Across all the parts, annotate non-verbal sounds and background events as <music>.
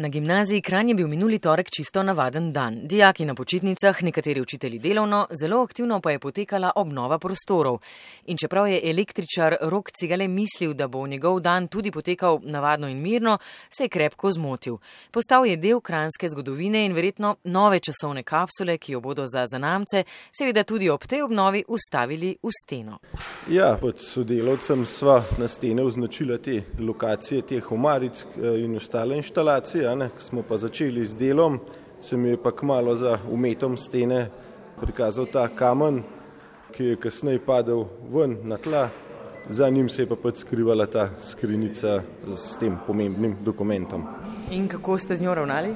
Na gimnaziji Kranj je bil minuli torek čisto navaden dan. Dijaki na počitnicah, nekateri učitelji delovno, zelo aktivno pa je potekala obnova prostorov. In čeprav je električar Rok Cigale mislil, da bo njegov dan tudi potekal navadno in mirno, se je krepko zmotil. Postal je del kranske zgodovine in verjetno nove časovne kapsule, ki jo bodo za zanamce, seveda tudi ob tej obnovi, ustavili v steno. Ja, pod sodelovcem sva na stene označila te lokacije, teh omaric eh, in ostale inštalacije ne, smo pa začeli z delom, se mi je pa kmalo za umetom stene prikazal ta kamen, ki je kasneje padel ven na tla, za njim se je pa pač skrivala ta skrinica s tem pomembnim dokumentom. In kako ste z njo ravnali?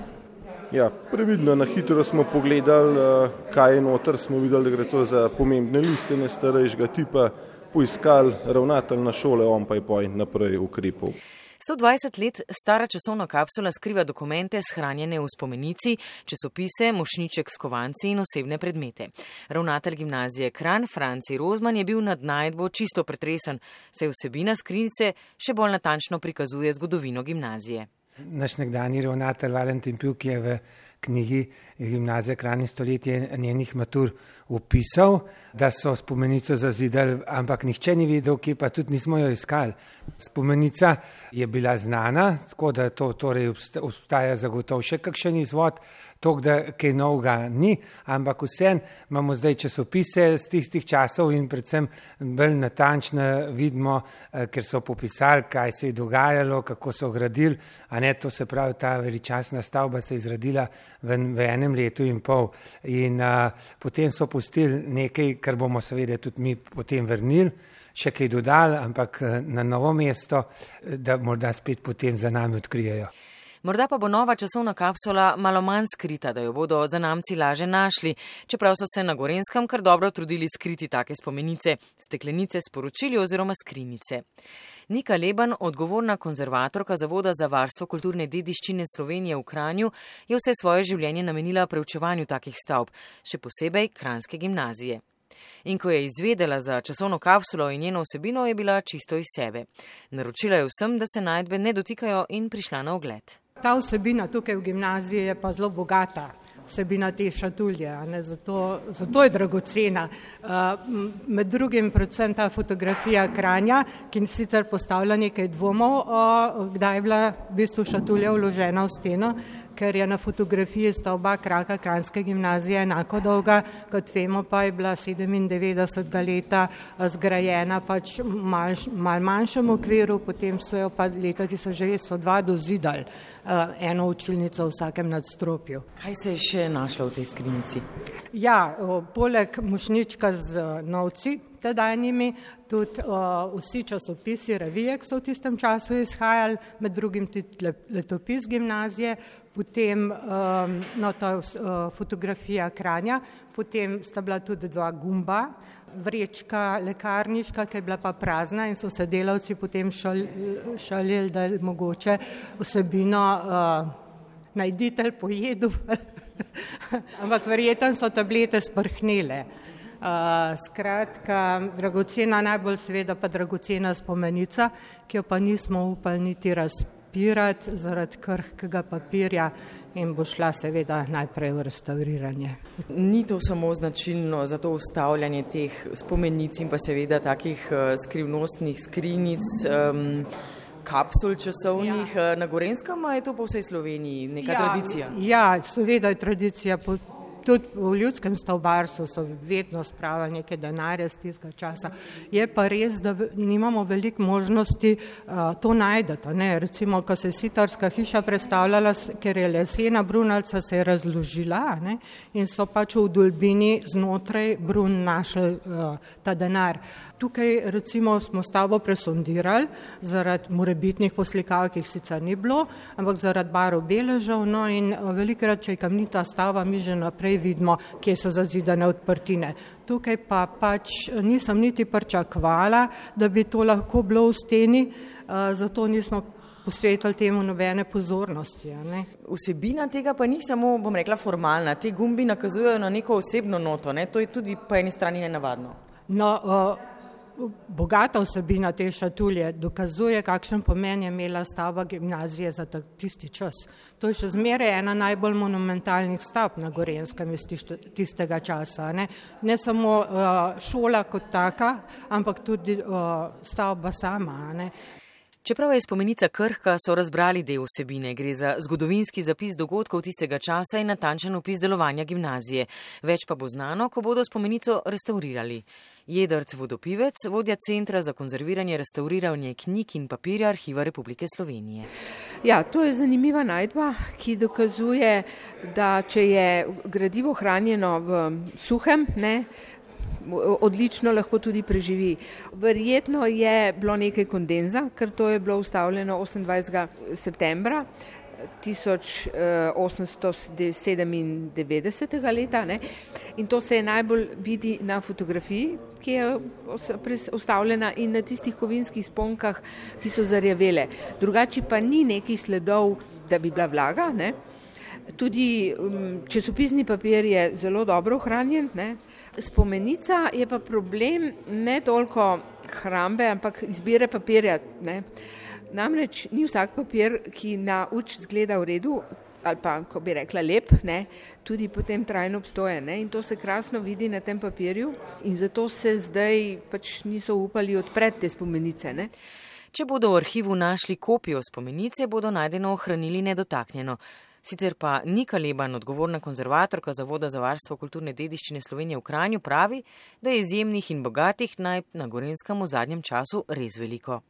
Ja, previdno, na hitro smo pogledali, kaj je noter, smo videli, da gre to za pomembne listine starejšega tipa, poiskali ravnatelj na šole, on pa je poj naprej ukrepov. 120 let stara časovna kapsula skriva dokumente shranjene v spomenici, časopise, mošniček s kovanci in osebne predmete. Ravnatelj gimnazije Kran Franci Rozman je bil nad najdbo čisto pretresen, saj vsebina skrinjice še bolj natančno prikazuje zgodovino gimnazije. Naš nekdani ravnatelj Valentin Pjuk je v knjigi Gimnazije Krajni stoletje njenih matur upisal, da so spomenico zazidali, ampak nihče ni vedel, kje pa tudi nismo jo iskali. Spomenica je bila znana, tako da to torej obstaja zagotov še kakšen izvod, to, da kaj novega ni, ampak vsem imamo zdaj časopise z tistih časov in predvsem bolj natančno vidimo, eh, ker so popisali, kaj se je dogajalo, kako so gradili, a ne to se pravi, ta veličastna stavba se je izradila v, v enem letu in pol. In a, potem so pustili nekaj, kar bomo seveda tudi mi potem vrnili, še kaj dodali, ampak na novo mesto, da morda spet potem za nami odkrijejo. Morda pa bo nova časovna kapsula malo manj skrita, da jo bodo za namci laže našli, čeprav so se na Gorenskem kar dobro trudili skriti take spomenice, steklenice, sporočili oziroma skrinice. Nika Leban, odgovorna konzervatorka Zavoda za varstvo kulturne dediščine Slovenije v Kranju, je vse svoje življenje namenila preučevanju takih stavb, še posebej Kranske gimnazije. In ko je izvedela za časovno kapsulo in njeno vsebino, je bila čisto iz sebe. Naročila je vsem, da se najdbe ne dotikajo in prišla na ogled. Ta vsebina tukaj v gimnaziji je pa zelo bogata. Vsebina te šatulje, zato, zato je dragocena. Med drugim predvsem ta fotografija kranja, ki sicer postavlja nekaj dvomov, kdaj je bila v bistvu šatulja vložena v steno, ker je na fotografiji stavba kraka Kranske gimnazije enako dolga, kot vemo pa je bila 97. leta eh, zgrajena pač mal, mal manjšem okviru, potem so jo pa leta 1902 dozidali uh, eno učilnico v vsakem nadstropju. Kaj se je še našlo v tej skrinjici? Ja, poleg mušnička z novci, tedajnimi, tudi uh, vsi časopisi, revije, ki so v tistem času izhajali, med drugim tudi letopis gimnazije, potem um, no, ta uh, fotografija kranja, potem sta bila tudi dva gumba, vrečka lekarniška, ki je bila pa prazna in so se delavci potem šal, šalili, da je mogoče vsebino uh, najditelj pojedu, <laughs> ampak verjetno so tablete sprhnile. Uh, skratka, dragocena, najbolj seveda pa dragocena spomenica, ki jo pa nismo upali niti razpirati zaradi krhkega papirja in bo šla seveda najprej v restauriranje. Ni to samo značilno za to ustavljanje teh spomenic in pa seveda takih uh, skrivnostnih skrinic. Um, Kapsul časovnih ja. na Gorenskem, ali je to po vsej Sloveniji neka ja, tradicija? Ja, seveda je tradicija tudi v ljudskem stavbarstvu so vedno spravili neke denarje z tistega časa. Je pa res, da nimamo veliko možnosti uh, to najdete. Ne? Recimo, ko se je sitarska hiša predstavljala, ker je lesena brunalca se je razložila ne? in so pač v dolbini znotraj brun našli uh, ta denar. Tukaj recimo smo stavbo presondirali zaradi morebitnih poslikav, ki jih sicer ni bilo, ampak zaradi barov beležev, no in velikrat, če je kamnita stavba, mi že naprej naprej vidimo, kje so zazidane odprtine. Tukaj pa pač nisem niti pričakvala, da bi to lahko bilo v steni, zato nismo posvetili temu nobene pozornosti. Vsebina tega pa ni samo, bom rekla, formalna. Te gumbi nakazujejo na neko osebno noto, ne? to je tudi po eni strani nenavadno. No, uh, bogata vsebina te šatulje dokazuje, kakšen pomen je imela stavba gimnazije za tisti čas. To je še zmeraj ena najbolj monumentalnih stavb na Gorenskem iz tistega časa. Ne, ne samo uh, šola kot taka, ampak tudi uh, stavba sama. Ne. Čeprav je spomenica krhka, so razbrali del vsebine. Gre za zgodovinski zapis dogodkov tistega časa in natančen opis delovanja gimnazije. Več pa bo znano, ko bodo spomenico restaurirali. Jedrt Vodopivec, vodja Centra za konzerviranje, restauriranje knjig in papirja Arhiva Republike Slovenije. Ja, to je zanimiva najdba, ki dokazuje, da če je gradivo hranjeno v suhem, ne, odlično lahko tudi preživi. Verjetno je bilo nekaj kondenza, ker to je bilo ustavljeno 28. septembra 1897. leta ne? in to se je najbolj vidi na fotografiji, ki je ustavljena in na tistih kovinskih sponkah, ki so zarjavele. Drugače pa ni nekih sledov, da bi bila vlaga. Ne? Tudi um, časopisni papir je zelo dobro ohranjen. Ne? Spomenica je pa problem ne toliko hrambe, ampak izbire papirja. Ne? Namreč ni vsak papir, ki na uč zgleda v redu ali pa, ko bi rekla, lep, ne? tudi potem trajno obstoje. Ne? In to se krasno vidi na tem papirju in zato se zdaj pač niso upali odpreti te spomenice. Ne? Če bodo v arhivu našli kopijo spomenice, bodo najdeno ohranili nedotaknjeno. Sicer pa Nika Leban, odgovorna konzervatorka Zavoda za varstvo kulturne dediščine Slovenije v Kranju, pravi, da je izjemnih in bogatih naj na Gorenskem v zadnjem času res veliko.